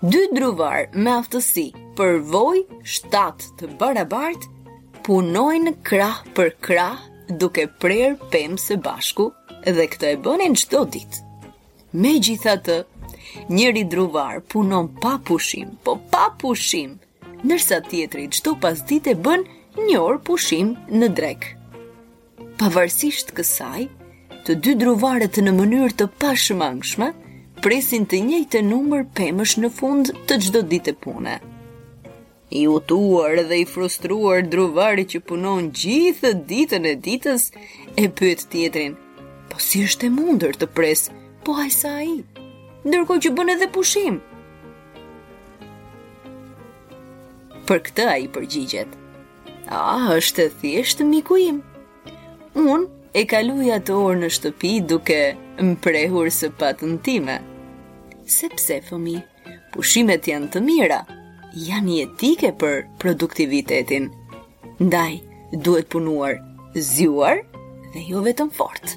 Dy druvarë me aftësi, përvojë, shtat të barabartë punojnë krah për krah duke prerë pemë së bashku dhe këtë e bënin çdo ditë. Megjithatë, njëri druvar punon pa pushim, po pa pushim, ndërsa tjetri çdo pasdite bën një orë pushim në drekë. Pavarësisht kësaj, të dy druvarët në mënyrë të pashmangshme presin të njëjtë numër pemësh në fund të çdo dite pune. I hutuar dhe i frustruar druvari që punon gjithë ditën e ditës e pyet tjetrin: "Po si është e mundur të presë po aq sa ai?" Ndërkohë që bën edhe pushim. Për këtë ai përgjigjet: Ah, është e thjeshtë miku im. Unë e kaloj atë orë në shtëpi duke mprehur sëpatën time. Sepse fëmijë, pushimet janë të mira, janë jetike për produktivitetin. Ndaj, duhet punuar zgjuar dhe jo vetëm fort.